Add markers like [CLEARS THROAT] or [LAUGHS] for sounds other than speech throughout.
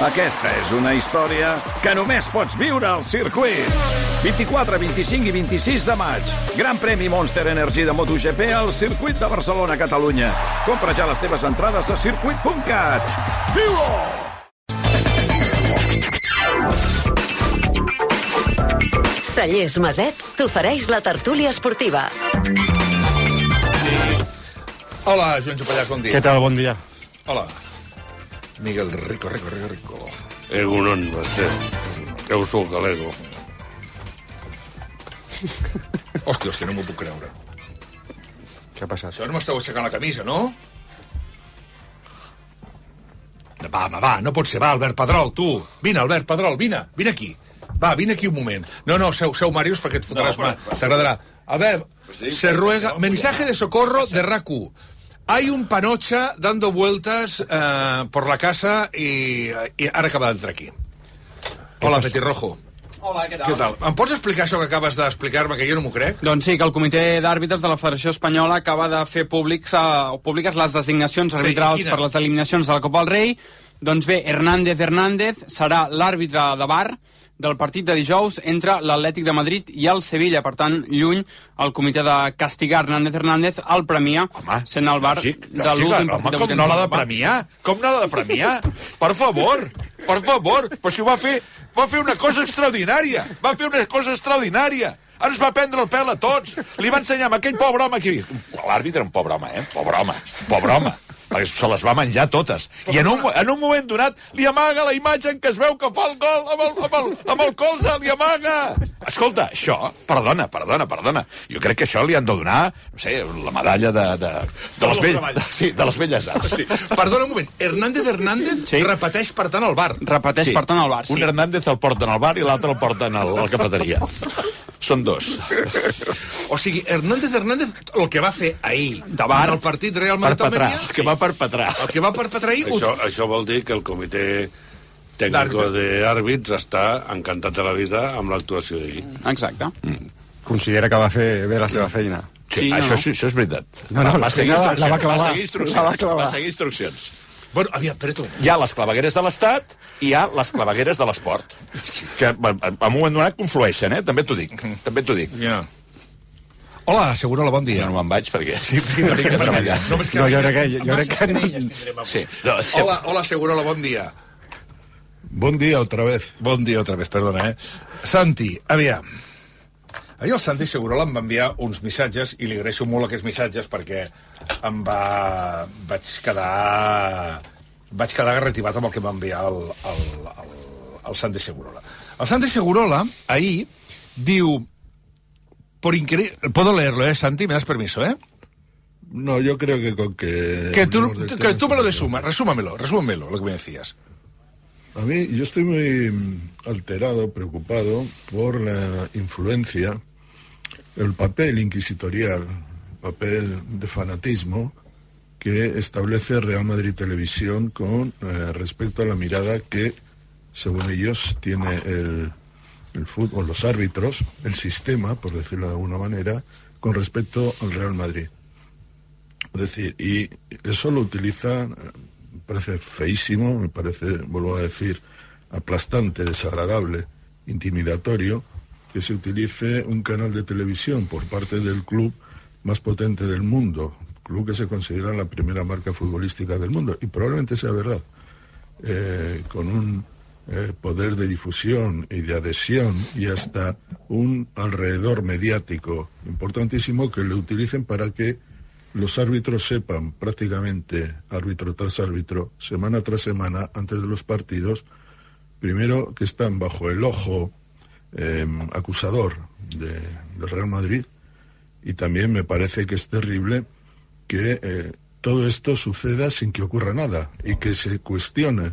Aquesta és una història que només pots viure al circuit. 24, 25 i 26 de maig. Gran premi Monster Energy de MotoGP al circuit de Barcelona, Catalunya. Compra ja les teves entrades a circuit.cat. Viu-ho! Cellers Maset t'ofereix la tertúlia esportiva. Hola, Joan Jopallàs, bon dia. Què tal? Bon dia. Hola. Miguel Rico, Rico, Rico, Rico. Egunon, basté. Que us sou galego. Hòstia, hòstia, no m'ho puc creure. Què ha passat? Això no m'esteu aixecant la camisa, no? Va, home, va, no pot ser. Va, Albert Pedrol, tu. Vine, Albert Pedrol, vine, vine aquí. Va, vine aquí un moment. No, no, seu, seu Màrius, perquè et fotràs no, mà. T'agradarà. A ver, se ruega... Mensaje de socorro de RACU. Hay un panocha dando vueltas eh, por la casa y, y ara acaba d'entrar aquí. Hola, Petirrojo. Hola, què tal? Què tal? Em pots explicar això que acabes d'explicar-me, que jo no m'ho crec? Doncs sí, que el comitè d'àrbitres de la Federació Espanyola acaba de fer públics, uh, públiques les designacions arbitrals quina? per les eliminacions de la Copa del Rei. Doncs bé, Hernández Hernández serà l'àrbitre de bar del partit de dijous entre l'Atlètic de Madrid i el Sevilla. Per tant, lluny, el comitè de castigar Hernández Hernández el premia Home, sent el bar lògic, de l'últim partit de com no l'ha de premiar? Com no l'ha de premiar? Per favor, per favor. Però si ho va fer, va fer una cosa extraordinària. Va fer una cosa extraordinària. Ara ens va prendre el pèl a tots. Li va ensenyar amb aquell pobre home aquí. L'àrbitre, un pobre home, eh? Pobre home, pobre home se les va menjar totes. I en un, en un moment donat li amaga la imatge en què es veu que fa el gol amb el, amb el, amb el colze, li amaga. Escolta, això, perdona, perdona, perdona. Jo crec que això li han de donar, no sé, la medalla de, de, de, les, vell, de, [LAUGHS] sí, de les velles arts. Sí. Perdona un moment, Hernández Hernández Sí. repeteix per tant el bar. Repeteix, per tant, el bar, sí. Un Hernández el porten al bar i l'altre el porten al, a la cafeteria. Són dos. O sigui, Hernández Hernández, el que va fer ahir De bar. en el partit Real Perpetrar, Madrid-Almeria, el que va perpetrar. el que va perpetrar ahir... Això, això vol dir que el comitè tècnico d'àrbits està encantat de la vida amb l'actuació d'ahir. Exacte. Considera que va fer bé la seva feina. Sí, Sí, això, no? sí, això és veritat. No, no, va, la va seguir la- la va clavar. Va seguir instruccions. La va clavar. Va seguir instruccions. Bueno, aviam, moment. Hi ha les clavegueres de l'Estat i hi ha les clavegueres de l'esport. Que en un moment donat conflueixen, eh? També t'ho dic. També t'ho dic. Ja. Hola, Segurola, bon dia. Jo no me'n vaig perquè... Sí, sí, no, treballar. Només No, jo crec que... Jo crec que no, Sí. No, Hola, hola, Segurola, bon dia. Buen día otra vez. Bon dia otra vez, perdona, eh? Santi, aviam. Ahir el Santi Segurola em va enviar uns missatges i li agraeixo molt aquests missatges perquè em va... vaig quedar... vaig quedar garrativat amb el que em va enviar el, el, el, el Santi Segurola. El Santi Segurola, ahir, diu... Por increíble... Puedo leerlo, ¿eh, Santi? ¿Me das permiso, eh? No, yo creo que con que... Que tú, que tú me lo desumas, resúmamelo, resúmamelo, lo que me decías. A mí, yo estoy muy mm, alterado, preocupado por la influencia, el papel inquisitorial, papel de fanatismo que establece Real Madrid Televisión con eh, respecto a la mirada que, según ellos, tiene el, el fútbol, los árbitros, el sistema, por decirlo de alguna manera, con respecto al Real Madrid. Es decir, y eso lo utiliza, eh, me parece feísimo, me parece, vuelvo a decir, aplastante, desagradable, intimidatorio, que se utilice un canal de televisión por parte del club más potente del mundo, club que se considera la primera marca futbolística del mundo, y probablemente sea verdad, eh, con un eh, poder de difusión y de adhesión y hasta un alrededor mediático importantísimo que le utilicen para que los árbitros sepan prácticamente, árbitro tras árbitro, semana tras semana, antes de los partidos, primero que están bajo el ojo eh, acusador de, del Real Madrid y también me parece que es terrible que eh, todo esto suceda sin que ocurra nada y que se cuestione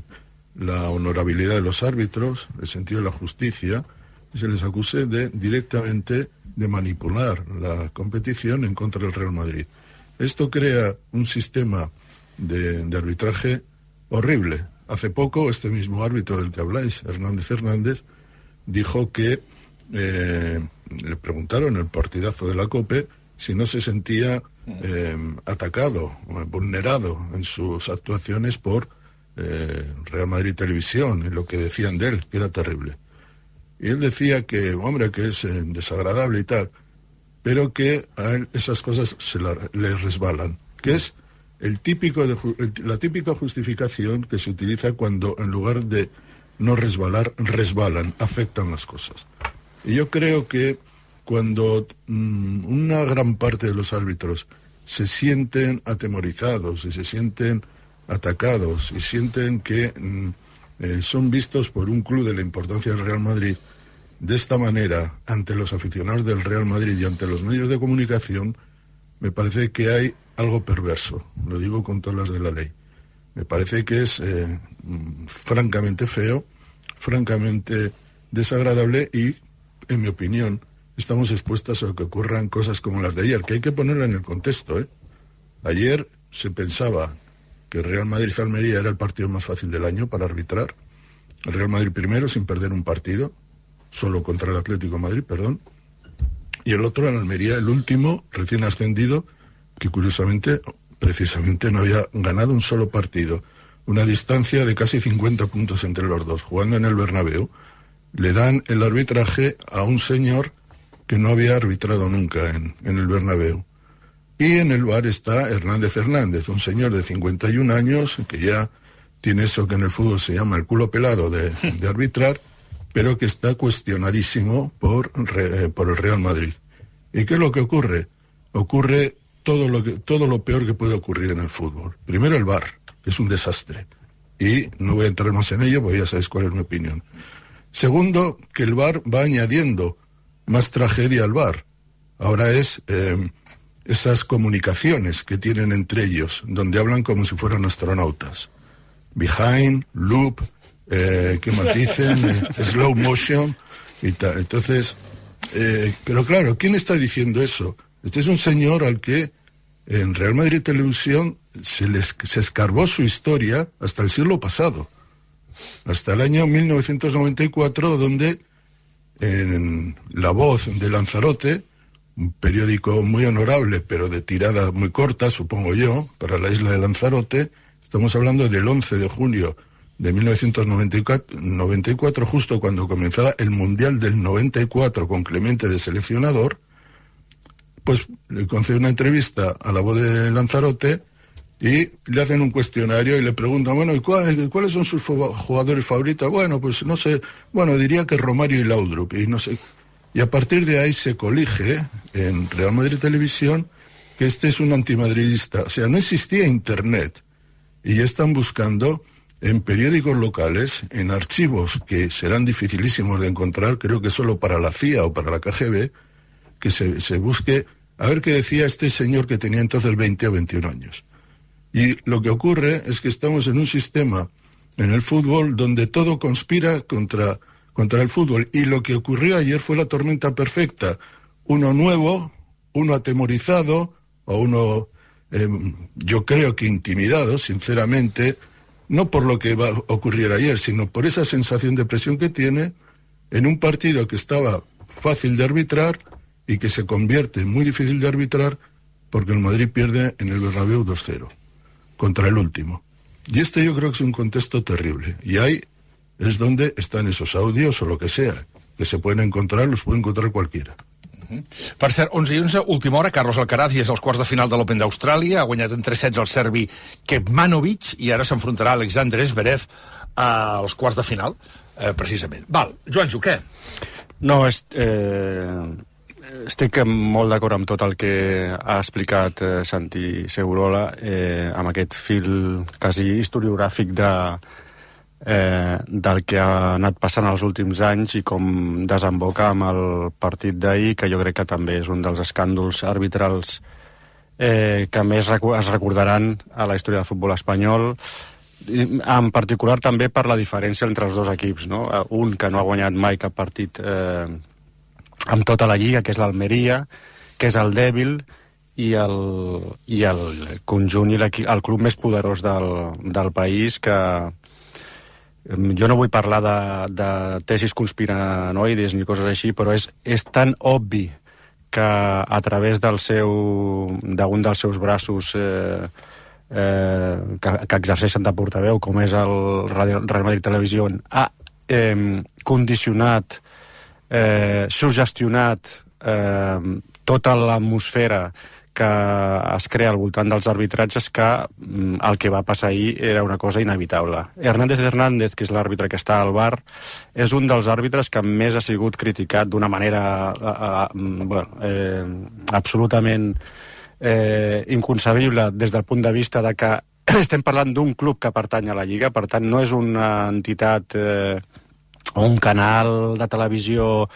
la honorabilidad de los árbitros, el sentido de la justicia, y se les acuse de directamente de manipular la competición en contra del Real Madrid. Esto crea un sistema de, arbitraje horrible. Hace poco, este mismo árbitro del que habláis, Hernández Hernández, dijo que eh, le preguntaron el partidazo de la COPE si no se sentía eh, atacado, o vulnerado en sus actuaciones por eh, Real Madrid Televisión y lo que decían de él, que era terrible. Y él decía que, hombre, que es eh, desagradable y tal, pero que a él esas cosas se la- le resbalan, que es el típico la típica justificación que se utiliza cuando en lugar de no resbalar, resbalan, afectan las cosas. Y yo creo que cuando mm, una gran parte de los árbitros se sienten atemorizados y se sienten atacados y sienten que mm, eh, son vistos por un club de la importancia del Real Madrid de esta manera ante los aficionados del Real Madrid y ante los medios de comunicación, me parece que hay algo perverso, lo digo con todas las de la ley. Me parece que es eh, francamente feo, francamente desagradable y, en mi opinión, estamos expuestas a que ocurran cosas como las de ayer, que hay que ponerla en el contexto. ¿eh? Ayer se pensaba que Real Madrid-Almería era el partido más fácil del año para arbitrar. El Real Madrid primero sin perder un partido, solo contra el Atlético de Madrid, perdón. Y el otro, el Almería, el último, recién ascendido, que curiosamente, precisamente no había ganado un solo partido. Una distancia de casi 50 puntos entre los dos, jugando en el Bernabéu. Le dan el arbitraje a un señor que no había arbitrado nunca en, en el Bernabéu. Y en el bar está Hernández Hernández, un señor de 51 años que ya tiene eso que en el fútbol se llama el culo pelado de, de arbitrar, pero que está cuestionadísimo por, eh, por el Real Madrid. ¿Y qué es lo que ocurre? Ocurre todo lo, que, todo lo peor que puede ocurrir en el fútbol. Primero el bar, que es un desastre. Y no voy a entrar más en ello porque ya sabéis cuál es mi opinión. Segundo, que el bar va añadiendo más tragedia al bar. Ahora es eh, esas comunicaciones que tienen entre ellos, donde hablan como si fueran astronautas. Behind, loop, eh, ¿qué más dicen? [LAUGHS] Eh, slow motion y tal. Entonces, eh, pero claro, ¿quién está diciendo eso? Este es un señor al que en Real Madrid Televisión se, les, se escarbó su historia hasta el siglo pasado, hasta el año 1994, donde en La Voz de Lanzarote, un periódico muy honorable, pero de tirada muy corta, supongo yo, para la isla de Lanzarote, estamos hablando del 11 de junio de 1994, 94, justo cuando comenzaba el Mundial del 94 con Clemente de seleccionador, pues le concede una entrevista a la voz de Lanzarote y le hacen un cuestionario y le preguntan, bueno, ¿y cuál- cuáles son sus jugadores favoritos? Bueno, pues no sé, bueno, diría que Romario y Laudrup, y no sé. Y a partir de ahí se colige en Real Madrid Televisión que este es un antimadridista. O sea, no existía Internet. Y ya están buscando en periódicos locales, en archivos que serán dificilísimos de encontrar, creo que solo para la CIA o para la KGB, que se, busque a ver qué decía este señor que tenía entonces 20 o 21 años. Y lo que ocurre es que estamos en un sistema en el fútbol donde todo conspira contra, contra el fútbol. Y lo que ocurrió ayer fue la tormenta perfecta. Uno nuevo, uno atemorizado, o uno, eh, yo creo que intimidado, sinceramente, no por lo que va a ocurrir ayer, sino por esa sensación de presión que tiene en un partido que estaba fácil de arbitrar y que se convierte en muy difícil de arbitrar porque el Madrid pierde en el Bernabéu 2-0 contra el último. Y este yo creo que es un contexto terrible. Y ahí es donde están esos audios o lo que sea, que se pueden encontrar, los puede encontrar cualquiera. Per cert, 11 i 11, última hora, Carlos Alcaraz i és als quarts de final de l'Open d'Austràlia, ha guanyat en 3 sets el serbi Kepmanovic i ara s'enfrontarà Alexander Zverev als quarts de final, eh, precisament. Val, Joanjo, què? No, és, eh, estic molt d'acord amb tot el que ha explicat eh, Santi Segurola eh, amb aquest fil quasi historiogràfic de, eh, del que ha anat passant els últims anys i com desemboca amb el partit d'ahir, que jo crec que també és un dels escàndols arbitrals eh, que més es recordaran a la història del futbol espanyol, en particular també per la diferència entre els dos equips, no? Eh, Un que no ha guanyat mai cap partit eh, amb tota la lliga, que és l'Almeria, que és el dèbil, i el, i el conjunt i el club més poderós del, del país que jo no vull parlar de, de tesis conspiranoides ni coses així, però és, és tan obvi que a través del seu d'un dels seus braços eh, eh, que, que exerceixen de portaveu, com és el Radio- Real Madrid Televisió, ha eh, condicionat, eh, sugestionat eh, tota l'atmosfera que es crea al voltant dels arbitratges que mm, el que va passar ahir era una cosa inevitable. Hernández Hernández, que és l'àrbitre que està al bar, és un dels àrbitres que més ha sigut criticat d'una manera eh, eh, bueno, eh, absolutament eh, inconcebible des del punt de vista de que [CLEARS THROAT] estem parlant d'un club que pertany a la Lliga, per tant no és una entitat eh, un canal de televisió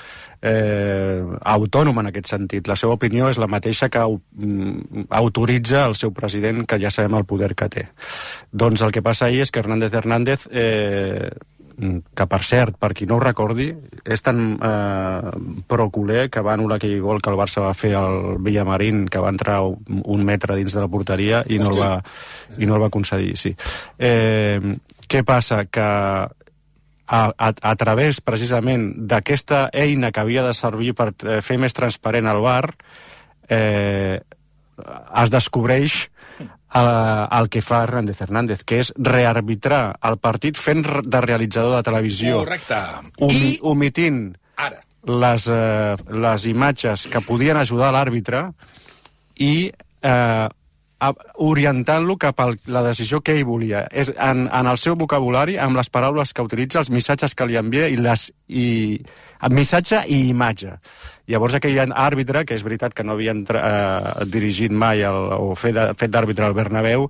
eh, autònom en aquest sentit. La seva opinió és la mateixa que mm, autoritza el seu president, que ja sabem el poder que té. Doncs el que passa ahir és que Hernández Hernández, eh, que per cert, per qui no ho recordi, és tan eh, proculer que va anul·lar aquell gol que el Barça va fer al Villamarín, que va entrar un, metre dins de la porteria i no el va, i no el va concedir, sí. Eh, què passa? Que a, a, a través precisament d'aquesta eina que havia de servir per eh, fer més transparent el bar eh, es descobreix el, el que fa Hernández Hernández, que és rearbitrar el partit fent de realitzador de televisió, Correcte. omi, I omitint ara, les, eh, les imatges que podien ajudar l'àrbitre i eh, orientant-lo cap a la decisió que ell volia. És en, en el seu vocabulari, amb les paraules que utilitza, els missatges que li envia i les... I, missatge i imatge. Llavors aquell àrbitre, que és veritat que no havia entra, eh, dirigit mai el, o fet, d'àrbitre al Bernabéu,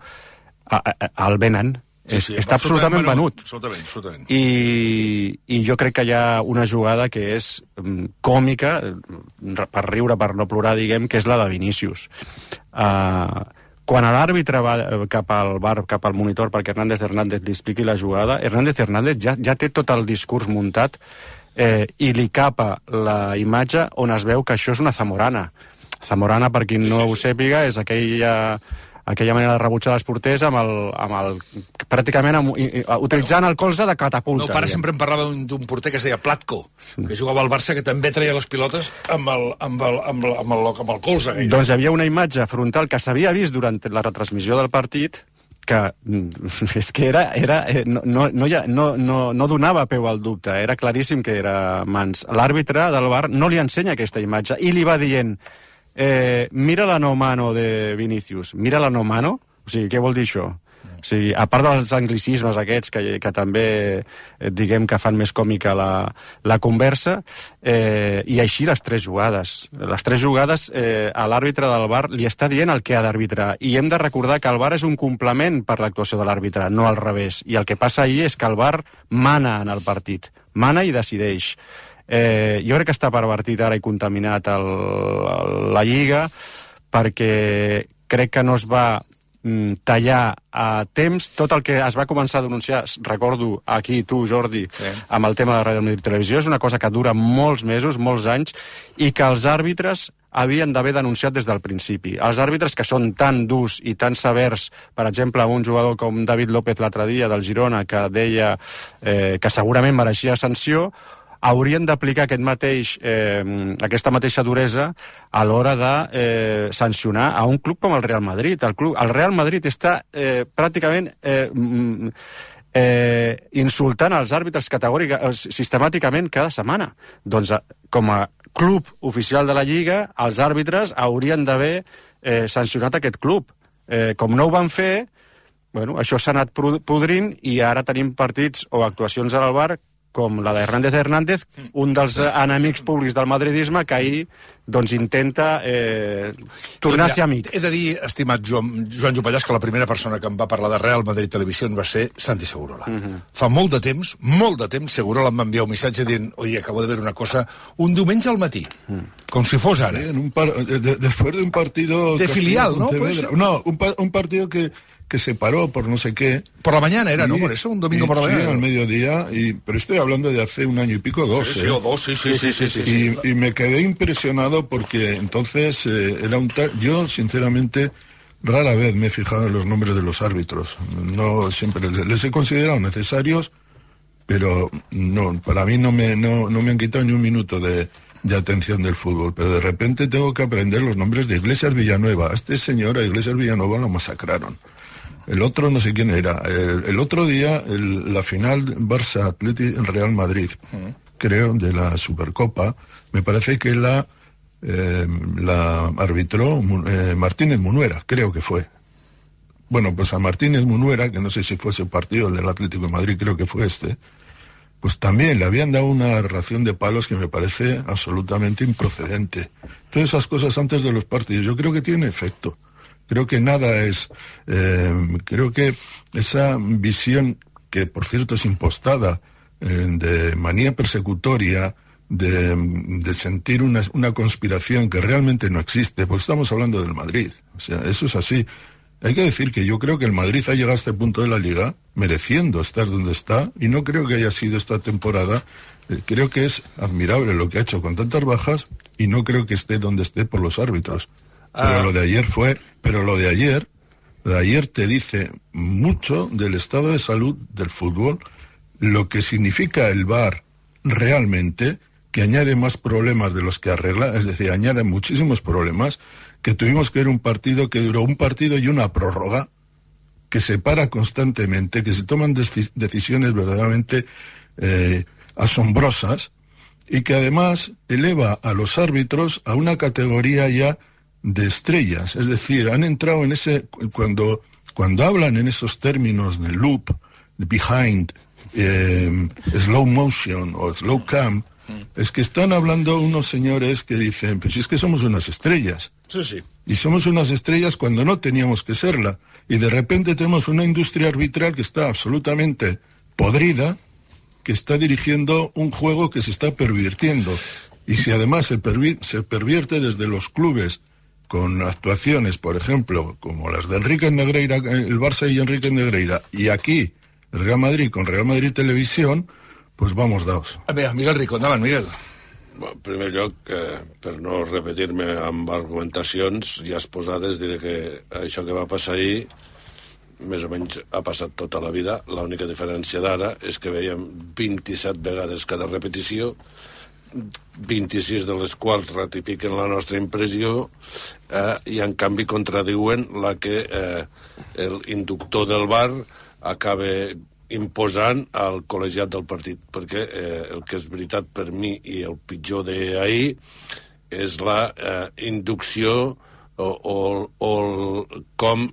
a, a, el venen. Sí, sí, està absolutament venut. Absolutament, absolutament. I, I jo crec que hi ha una jugada que és mm, còmica, eh, per riure, per no plorar, diguem, que és la de Vinícius. Uh, quan l'àrbitre va eh, cap al bar, cap al monitor, perquè Hernández Hernández li expliqui la jugada, Hernández Hernández ja, ja té tot el discurs muntat eh, i li capa la imatge on es veu que això és una zamorana. Zamorana, per qui no ho sàpiga, és aquella aquella manera de rebutjar les porters amb el, amb el pràcticament amb, utilitzant el colze de El catapulta. meu pare diguem. sempre em parlava d'un porter que es deia Platko, que jugava al Barça, que també treia les pilotes amb el, amb el, amb el, amb el, amb el colze. gairebé. Doncs hi havia una imatge frontal que s'havia vist durant la retransmissió del partit que mm, [LAUGHS] és que era, era eh, no, no, no, no, no, no donava peu al dubte, era claríssim que era mans. L'àrbitre del bar no li ensenya aquesta imatge i li va dient eh, mira la no mano de Vinicius, mira la no mano, o sigui, què vol dir això? O sigui, a part dels anglicismes aquests que, que també eh, diguem que fan més còmica la, la conversa, eh, i així les tres jugades. Les tres jugades eh, a l'àrbitre del bar li està dient el que ha d'arbitrar. I hem de recordar que el bar és un complement per l'actuació de l'àrbitre, no al revés. I el que passa ahir és que el bar mana en el partit. Mana i decideix. Eh, jo crec que està pervertit ara i contaminat el, el, la Lliga perquè crec que no es va mm, tallar a temps tot el que es va començar a denunciar, recordo aquí tu, Jordi, sí. amb el tema de Ràdio Madrid Televisió, és una cosa que dura molts mesos, molts anys, i que els àrbitres havien d'haver denunciat des del principi. Els àrbitres que són tan durs i tan severs, per exemple, un jugador com David López l'altre dia del Girona, que deia eh, que segurament mereixia sanció, haurien d'aplicar aquest mateix, eh, aquesta mateixa duresa a l'hora de eh, sancionar a un club com el Real Madrid. El, club, el Real Madrid està eh, pràcticament eh, mm, eh, insultant els àrbitres categòrica, eh, sistemàticament cada setmana. Doncs eh, com a club oficial de la Lliga, els àrbitres haurien d'haver eh, sancionat aquest club. Eh, com no ho van fer, bueno, això s'ha anat podrint i ara tenim partits o actuacions al bar com la de Hernández Hernández, un dels enemics públics del madridisme que ahir doncs, intenta eh, tornar-se Mira, amic. He de dir, estimat Joan, Joan Jopallàs, que la primera persona que em va parlar de Real Madrid Televisió va ser Santi Segurola. Uh -huh. Fa molt de temps, molt de temps, Segurola em va enviar un missatge dient oye, acabo de ver una cosa, un diumenge al matí, com si fos ara. Sí, en un par- de- de- después de un partido... De filial, ¿no? Ser. No, un, pa- un partido que, que se paró por no sé qué. Por la mañana era, ¿no? Por eso, un domingo y- por la sí, mañana. al mediodía, y, pero estoy hablando de hace un año y pico, dos. Sí, sí, ¿eh? o dos, sí, sí, sí, sí, sí, sí. Y, y me quedé impresionado porque entonces eh, era un ta- yo sinceramente rara vez me he fijado en los nombres de los árbitros no siempre les, les he considerado necesarios pero no para mí no me no, no me han quitado ni un minuto de, de atención del fútbol pero de repente tengo que aprender los nombres de Iglesias Villanueva a este señor a Iglesias Villanueva lo masacraron El otro no sé quién era. El, otro día, el- la final Barça Atleti Real Madrid, creo, de la Supercopa, me parece que la, eh, la arbitró eh, Martínez Munuera, creo que fue. Bueno, pues a Martínez Munuera, que no sé si fue ese partido del Atlético de Madrid, creo que fue este, pues también le habían dado una ración de palos que me parece absolutamente improcedente. Todas esas cosas antes de los partidos, yo creo que tiene efecto. Creo que nada es, eh, creo que esa visión, que por cierto es impostada, eh, de manía persecutoria, de, sentir una, una conspiración que realmente no existe, pues estamos hablando del Madrid. O sea, eso es así. Hay que decir que yo creo que el Madrid ha llegado a este punto de la liga mereciendo estar donde está y no creo que haya sido esta temporada. eh, creo que es admirable lo que ha hecho con tantas bajas y no creo que esté donde esté por los árbitros. Pero lo de ayer fue, pero lo de ayer, lo de ayer te dice mucho del estado de salud del fútbol, lo que significa el VAR realmente, que añade más problemas de los que arregla, es decir, añade muchísimos problemas, que tuvimos que ver un partido que duró un partido y una prórroga, que se para constantemente, que se toman deci- decisiones verdaderamente eh, asombrosas y que además eleva a los árbitros a una categoría ya de estrellas. Es decir, han entrado en ese, cuando, cuando hablan en esos términos de loop, de behind, eh, slow motion o slow cam, es que están hablando unos señores que dicen, pues si es que somos unas estrellas. Sí, sí. Y somos unas estrellas cuando no teníamos que serla. Y de repente tenemos una industria arbitral que está absolutamente podrida, que está dirigiendo un juego que se está pervirtiendo. Y si además se, pervi- se pervierte desde los clubes con actuaciones, por ejemplo, como las de Enrique Negreira, el Barça y Enrique Negreira, y aquí el Real Madrid con Real Madrid Televisión, pues vamos daos. A veure, Miguel Rico, endavant, Miguel. Bueno, en primer lloc, eh, per no repetir-me amb argumentacions ja exposades, diré que això que va passar ahir més o menys ha passat tota la vida. L'única diferència d'ara és que veiem 27 vegades cada repetició, 26 de les quals ratifiquen la nostra impressió eh, i en canvi contradiuen la que eh, el inductor del bar acaba imposant al col·legiat del partit, perquè eh, el que és veritat per mi i el pitjor d'ahir és la eh, inducció o, o, o el, com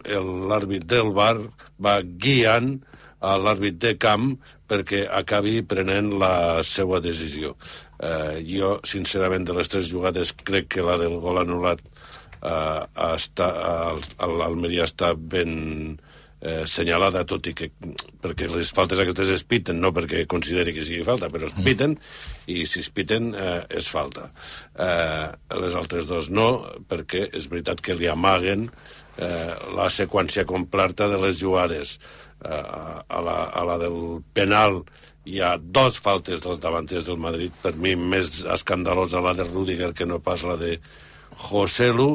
l'àrbit del bar va guiant a l'àrbit de camp perquè acabi prenent la seva decisió. Eh, jo, sincerament, de les tres jugades, crec que la del gol anul·lat eh, està, el- l'Almeria està ben eh, senyalada, tot i que perquè les faltes aquestes es piten, no perquè consideri que sigui falta, però es piten, i si es piten eh, és falta. Eh, les altres dos no, perquè és veritat que li amaguen eh, la seqüència completa de les jugades. Eh, a, la, a la del penal hi ha dos faltes dels davanters del Madrid, per mi més escandalosa la de Rudiger que no pas la de Joselu,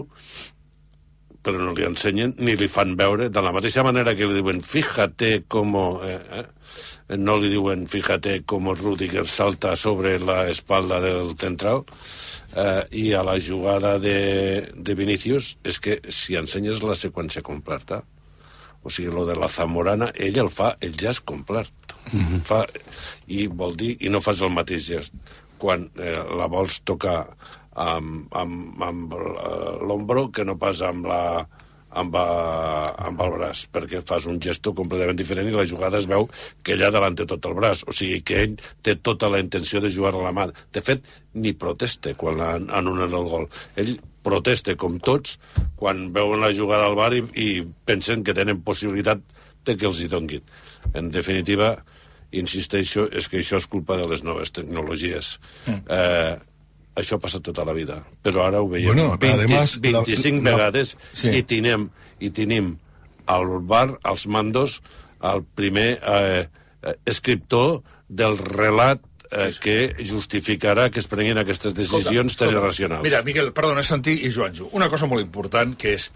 però no li ensenyen ni li fan veure, de la mateixa manera que li diuen fíjate com... Eh, eh, no li diuen fíjate com Rudiger salta sobre la espalda del central eh, i a la jugada de, de Vinicius és que si ensenyes la seqüència completa o sigui, lo de la Zamorana, ell el fa el gest complet. Mm -hmm. fa, I vol dir, i no fas el mateix gest. Quan eh, la vols tocar amb, amb, amb eh, l'ombro que no pas amb la amb, a, amb el braç, perquè fas un gesto completament diferent i la jugada es veu que ell adelante tot el braç, o sigui que ell té tota la intenció de jugar a la mà. De fet, ni protesta quan an- anulen el gol. Ell protesta, com tots, quan veuen la jugada al bar i, i pensen que tenen possibilitat de que els hi donguin. En definitiva, insisteixo, és que això és culpa de les noves tecnologies. Mm. Eh, això passa tota la vida, però ara ho veiem Bueno, 20, además, 25 la- la- vegades Sí. i tenim, i tenim al bar, als mandos, el primer eh, eh, escriptor del relat eh, que justificarà que es prenguin aquestes decisions tan irracionals. Mira, Miquel, perdona, Santi i Joanjo, una cosa molt important que és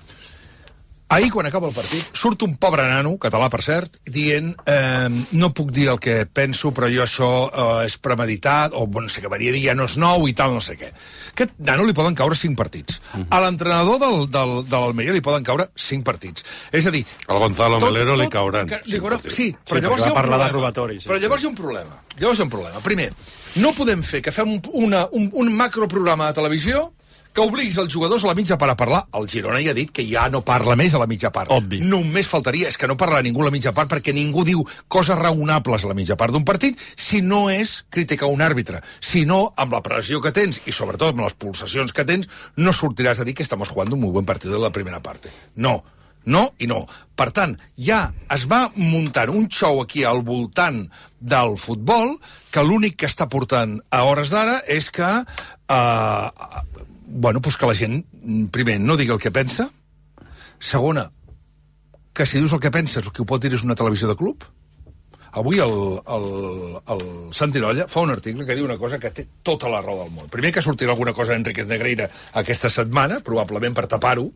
Ahir, quan acaba el partit, surt un pobre nano, català per cert, dient eh, no puc dir el que penso, però jo això eh, és premeditat, o no sé què, venia a dir ja no és nou i tal, no sé què. Aquest nano li poden caure cinc partits. Uh -huh. A l'entrenador del, del, de l'Almeria li poden caure cinc partits. És a dir... Al Gonzalo Melero li cauran Que, li caurà, sí, però Sí, llavors hi ha un parlar de problema. robatori, sí, però llavors hi ha un problema. Llavors hi ha un problema. Primer, no podem fer que fem un, una, un, un macroprograma de televisió que obliguis els jugadors a la mitja part a parlar. El Girona ja ha dit que ja no parla més a la mitja part. Obvi. Només faltaria, és que no parla ningú a la mitja part perquè ningú diu coses raonables a la mitja part d'un partit si no és criticar un àrbitre. Si no, amb la pressió que tens i sobretot amb les pulsacions que tens, no sortiràs a dir que estamos jugando un muy buen partido de la primera parte. No, no i no. Per tant, ja es va muntant un show aquí al voltant del futbol que l'únic que està portant a hores d'ara és que eh, bueno, pues que la gent, mm, primer, no digui el que pensa, segona, que si dius el que penses, el que ho pot dir és una televisió de club. Avui el, el, el Santi Nolla fa un article que diu una cosa que té tota la raó del món. Primer que sortirà alguna cosa d'Enriquez Negreira aquesta setmana, probablement per tapar-ho,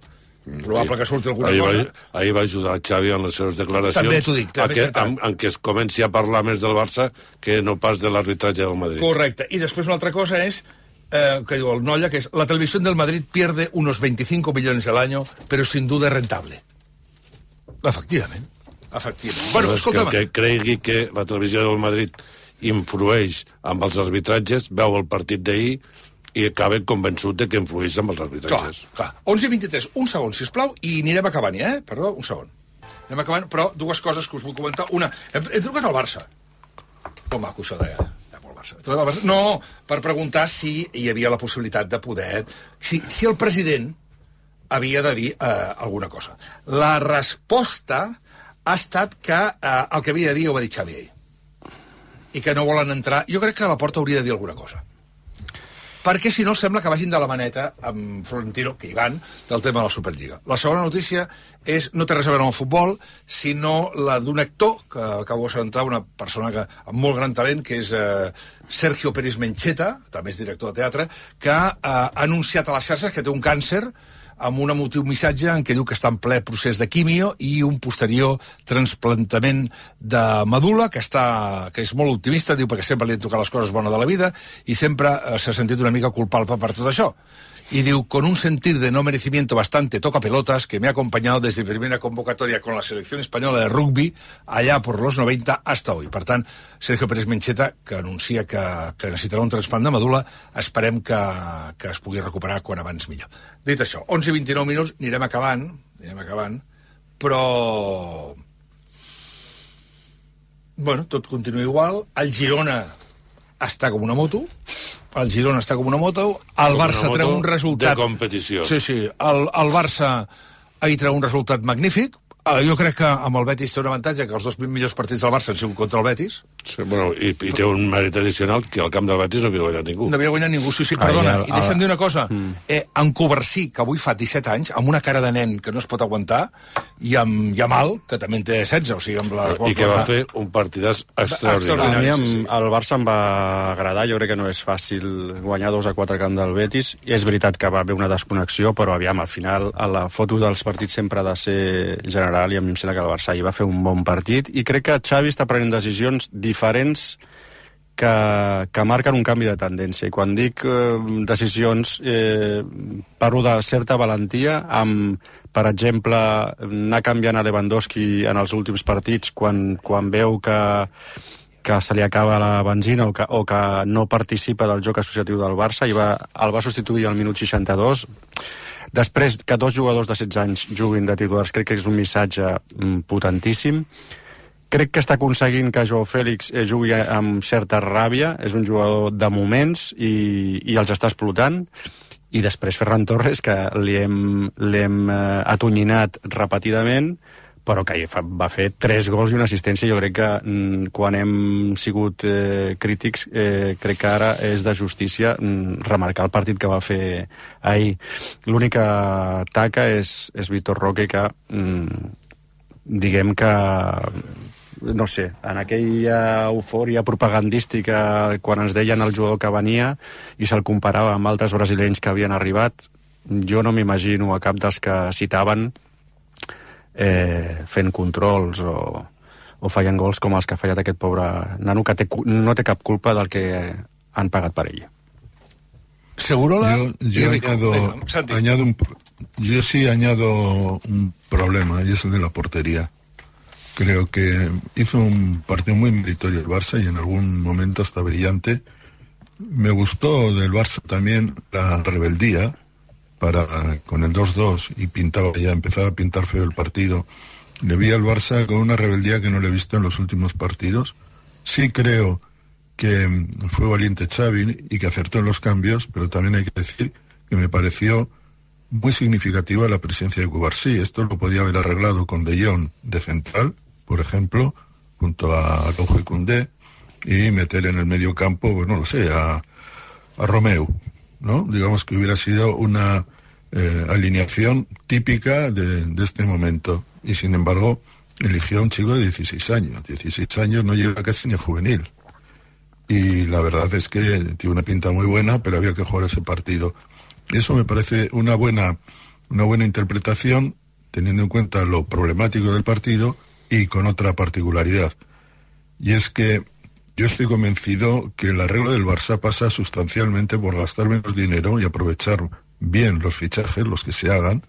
probable que surti alguna ahir cosa. Va, ahir va ajudar Xavi en les seves declaracions També t'ho dic, també a que, és en, en què es comenci a parlar més del Barça que no pas de l'arbitratge del Madrid. Correcte. Y después una otra cosa es, eh, que digo el Noya, que es, la televisión del Madrid pierde unos 25 millones al año, pero sin duda rentable. Efectivament. Efectivament. Bueno, Però és que escolta'm, el que cregui que la televisió del Madrid influeix amb els arbitratges, veu el partit d'ahir i acaba convençut de que influeix amb els clar, arbitratges. clar. 11 i 23, un segon, si plau, i anirem acabant eh? Perdó, un segon. Anem acabant, però dues coses que us vull comentar. Una, he, he trucat al Barça. Com maco això de... Barça. Trucat al Barça. No, per preguntar si hi havia la possibilitat de poder... Si, si el president havia de dir eh, alguna cosa. La resposta ha estat que eh, el que havia de dir ho va dir Xavi ahir. I que no volen entrar... Jo crec que la porta hauria de dir alguna cosa perquè si no sembla que vagin de la maneta amb Florentino, que hi van, del tema de la Superliga. La segona notícia és, no té res a veure amb el futbol, sinó la d'un actor, que acabo d'assabentar, una persona que, amb molt gran talent, que és eh, Sergio Pérez Mencheta, també és director de teatre, que eh, ha anunciat a les xarxes que té un càncer amb un emotiu missatge en què diu que està en ple procés de quimio i un posterior transplantament de medula, que, està, que és molt optimista, diu perquè sempre li han tocat les coses bones de la vida i sempre eh, s'ha sentit una mica culpable per tot això. Y digo, con un sentir de no merecimiento bastante toca pelotas que me ha acompañado desde primera convocatoria con la selección española de rugby allá por los 90 hasta hoy. Per tant, Sergio Pérez Mencheta, que anuncia que, que necessitarà un transplant de medula, esperem que, que es pugui recuperar quan abans millor. Dit això, 11 i 29 minuts, anirem acabant, anirem acabant, però... Bueno, tot continua igual. El Girona està com una moto, el Girona està com una moto, el Com Barça treu un resultat... de competició. Sí, sí, el, el Barça ahir treu un resultat magnífic, Uh, jo crec que amb el Betis té un avantatge, que els dos millors partits del Barça han sigut contra el Betis. Sí, bueno, i, I té un mèrit addicional que al camp del Betis no havia guanyat ningú. No havia guanyat ningú, sí, sí, perdona. Ai, el- I deixa'm dir una cosa. Mm. Eh, en Coversí, que avui fa 17 anys, amb una cara de nen que no es pot aguantar, i amb Yamal, que també en té 16, o sigui, amb la... I que va fer un partidàs A extraordinari. mi sí, em, sí. el Barça em va agradar, jo crec que no és fàcil guanyar 2 a 4 camp del Betis, i és veritat que va haver una desconnexió, però aviam, al final a la foto dels partits sempre ha de ser general, i a mi em sembla que el Barça hi va fer un bon partit, i crec que Xavi està prenent decisions diferents que, que marquen un canvi de tendència. I quan dic eh, decisions, eh, parlo de certa valentia, amb, per exemple, anar canviant a Lewandowski en els últims partits quan, quan veu que que se li acaba la benzina o que, o que no participa del joc associatiu del Barça i va, el va substituir al minut 62 després que dos jugadors de 16 anys juguin de titulars crec que és un missatge mm, potentíssim crec que està aconseguint que Joao Fèlix eh, jugui amb certa ràbia, és un jugador de moments i, i els està explotant i després Ferran Torres que li hem, l'hem eh, atonyinat repetidament però que va fer tres gols i una assistència. Jo crec que mm, quan hem sigut eh, crítics, eh, crec que ara és de justícia mm, remarcar el partit que va fer ahir. L'única taca és, és Vitor Roque, que mm, diguem que no sé, en aquella eufòria propagandística quan ens deien el jugador que venia i se'l comparava amb altres brasilenys que havien arribat, jo no m'imagino a cap dels que citaven eh, fent controls o, o fallant gols com els que ha fallat aquest pobre nano que té, no té cap culpa del que han pagat per ell. Segurola Yo, yo Rico. añado, Venga, añado un, yo sí añado un problema y es el de la portería. Creo que hizo un partido muy meritorio el Barça y en algún momento hasta brillante. Me gustó del Barça también la rebeldía para con el 2-2 y pintaba ya empezaba a pintar feo el partido. Le vi al Barça con una rebeldía que no le he visto en los últimos partidos. Sí creo que fue valiente Xavi y que acertó en los cambios, pero también hay que decir que me pareció muy significativa la presencia de Cubarsí. Esto lo podía haber arreglado con De Jong de central, por ejemplo, junto a Araujo y Cundé, y meter en el medio campo, pues no lo sé, a, a Romeu, ¿no? Digamos que hubiera sido una eh, alineación típica de, de este momento. Y sin embargo, eligió a un chico de 16 años. 16 años no llega casi ni a juvenil. Y la verdad es que tiene una pinta muy buena, pero había que jugar ese partido. Eso me parece una buena, una buena interpretación, teniendo en cuenta lo problemático del partido y con otra particularidad. Y es que yo estoy convencido que el arreglo del Barça pasa sustancialmente por gastar menos dinero y aprovechar bien los fichajes, los que se hagan,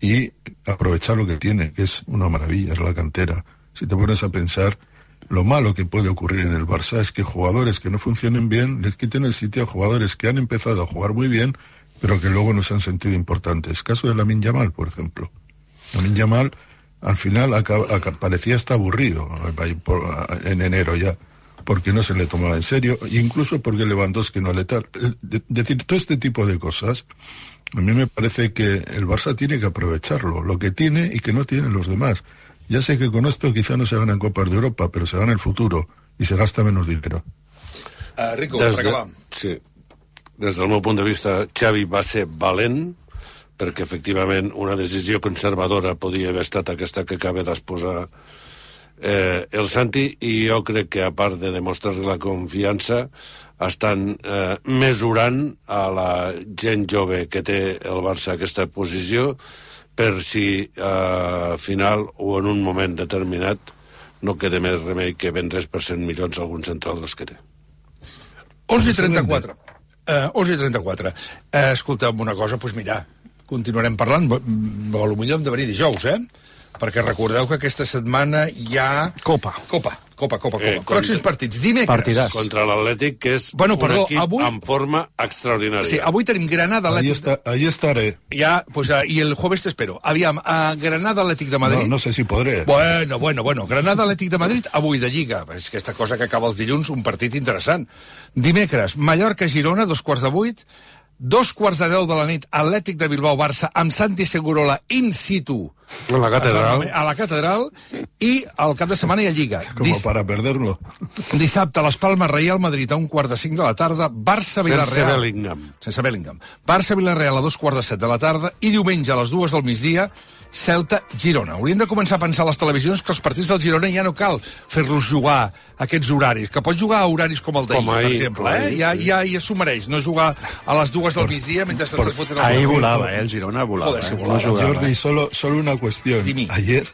y aprovechar lo que tiene, que es una maravilla, es la cantera. Si te pones a pensar, lo malo que puede ocurrir en el Barça es que jugadores que no funcionen bien les quiten el sitio a jugadores que han empezado a jugar muy bien, pero que luego no se han sentido importantes. Caso de Lamin Yamal, por ejemplo. Lamin Yamal al final acaba- parecía hasta aburrido ahí por- en enero ya, porque no se le tomaba en serio, incluso porque Lewandowski no le tal. Es de- decir, todo este tipo de cosas, a mí me parece que el Barça tiene que aprovecharlo, lo que tiene y que no tienen los demás. Ya sé que con esto quizá no se ganan Copas de Europa, pero se gana el futuro y se gasta menos dinero. Uh, Rico, Des per de, acabar. sí. Des del meu punt de vista, Xavi va ser valent, perquè efectivament una decisió conservadora podia haver estat aquesta que acaba d'exposar eh, el Santi, i jo crec que a part de demostrar la confiança, estan eh, mesurant a la gent jove que té el Barça aquesta posició per si eh, al final o en un moment determinat no queda més remei que vendre's per 100 milions algun central dels que té. 11 i 34. Uh, 11 i 34. Uh, escolta'm una cosa, doncs mira, continuarem parlant, bo, potser hem de venir dijous, eh? Perquè recordeu que aquesta setmana hi ha... Copa. Copa, Copa, Copa, Copa. Eh, Pròxims contra- partits. Dimecres. Partidàs. contra l'Atlètic, que és Bueno, perdó, un equip avui- en forma extraordinària. Sí, avui tenim Granada Ahí, Atlètic... está, ahí estaré. Ja, pues, uh, I el jueves t'espero. Aviam, uh, Granada Atlètic de Madrid... No, no sé si podré. Bueno, bueno, bueno. Granada Atlètic de Madrid, avui de Lliga. És aquesta cosa que acaba els dilluns, un partit interessant. Dimecres, Mallorca-Girona, dos quarts de vuit. Dos quarts de deu de la nit, Atlètic de Bilbao-Barça, amb Santi Segurola in situ. En la catedral. A la catedral. I al cap de setmana hi ha Lliga. Como Dis para perderlo. Dissabte, les Palmes Real Madrid a un quart de cinc de la tarda, Barça-Vilareal. Sense Bellingham. Sense Bellingham. Barça-Vilareal a dos quarts de set de la tarda i diumenge a les dues del migdia, Celta-Girona. Hauríem de començar a pensar a les televisions que els partits del Girona ja no cal fer-los jugar a aquests horaris, que pots jugar a horaris com el d'ahir, per ahir, exemple. Eh? ahir, Ja, sí. ja, ja s'ho mereix, no jugar a les dues del migdia mentre se'ns foten Ahir volava, eh? El Girona volava. Joder, si eh? volava. No jugava. Jordi, solo, solo una cuestión. Dime. Ayer,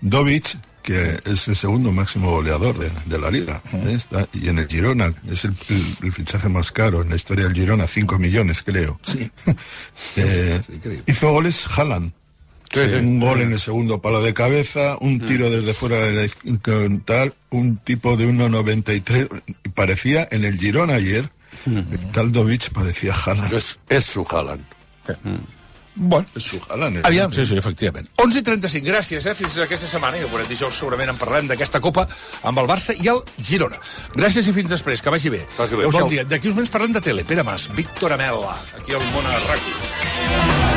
Dovic, que es el segundo máximo goleador de, de la liga, ¿eh? Está- y en el Girona, es el, el- el fichaje más caro en la historia del Girona, 5 millones, creo. Sí. [LAUGHS] Eh, hizo goles Haaland. Sí, sí. Un gol en el segundo palo de cabeza, un tiro desde fuera de la iz- con tal, un tipo de 1,93. y Parecía en el Girona ayer, el tal Dovic parecía Haaland. És, és su Haaland. Bueno, Es su Haaland. ¿eh? Aviam, sí, sí, efectivament. 11 i 35, gràcies, eh? Fins aquesta setmana. I el veurem dijous, segurament en parlem d'aquesta Copa amb el Barça i el Girona. Gràcies i fins després, que vagi bé. Vagi bé. Bon dia. D'aquí uns moments parlem de tele. Pere Mas, Víctor Amela, aquí al món a RAC1.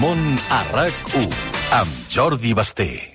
Món a RAC1 amb Jordi Basté.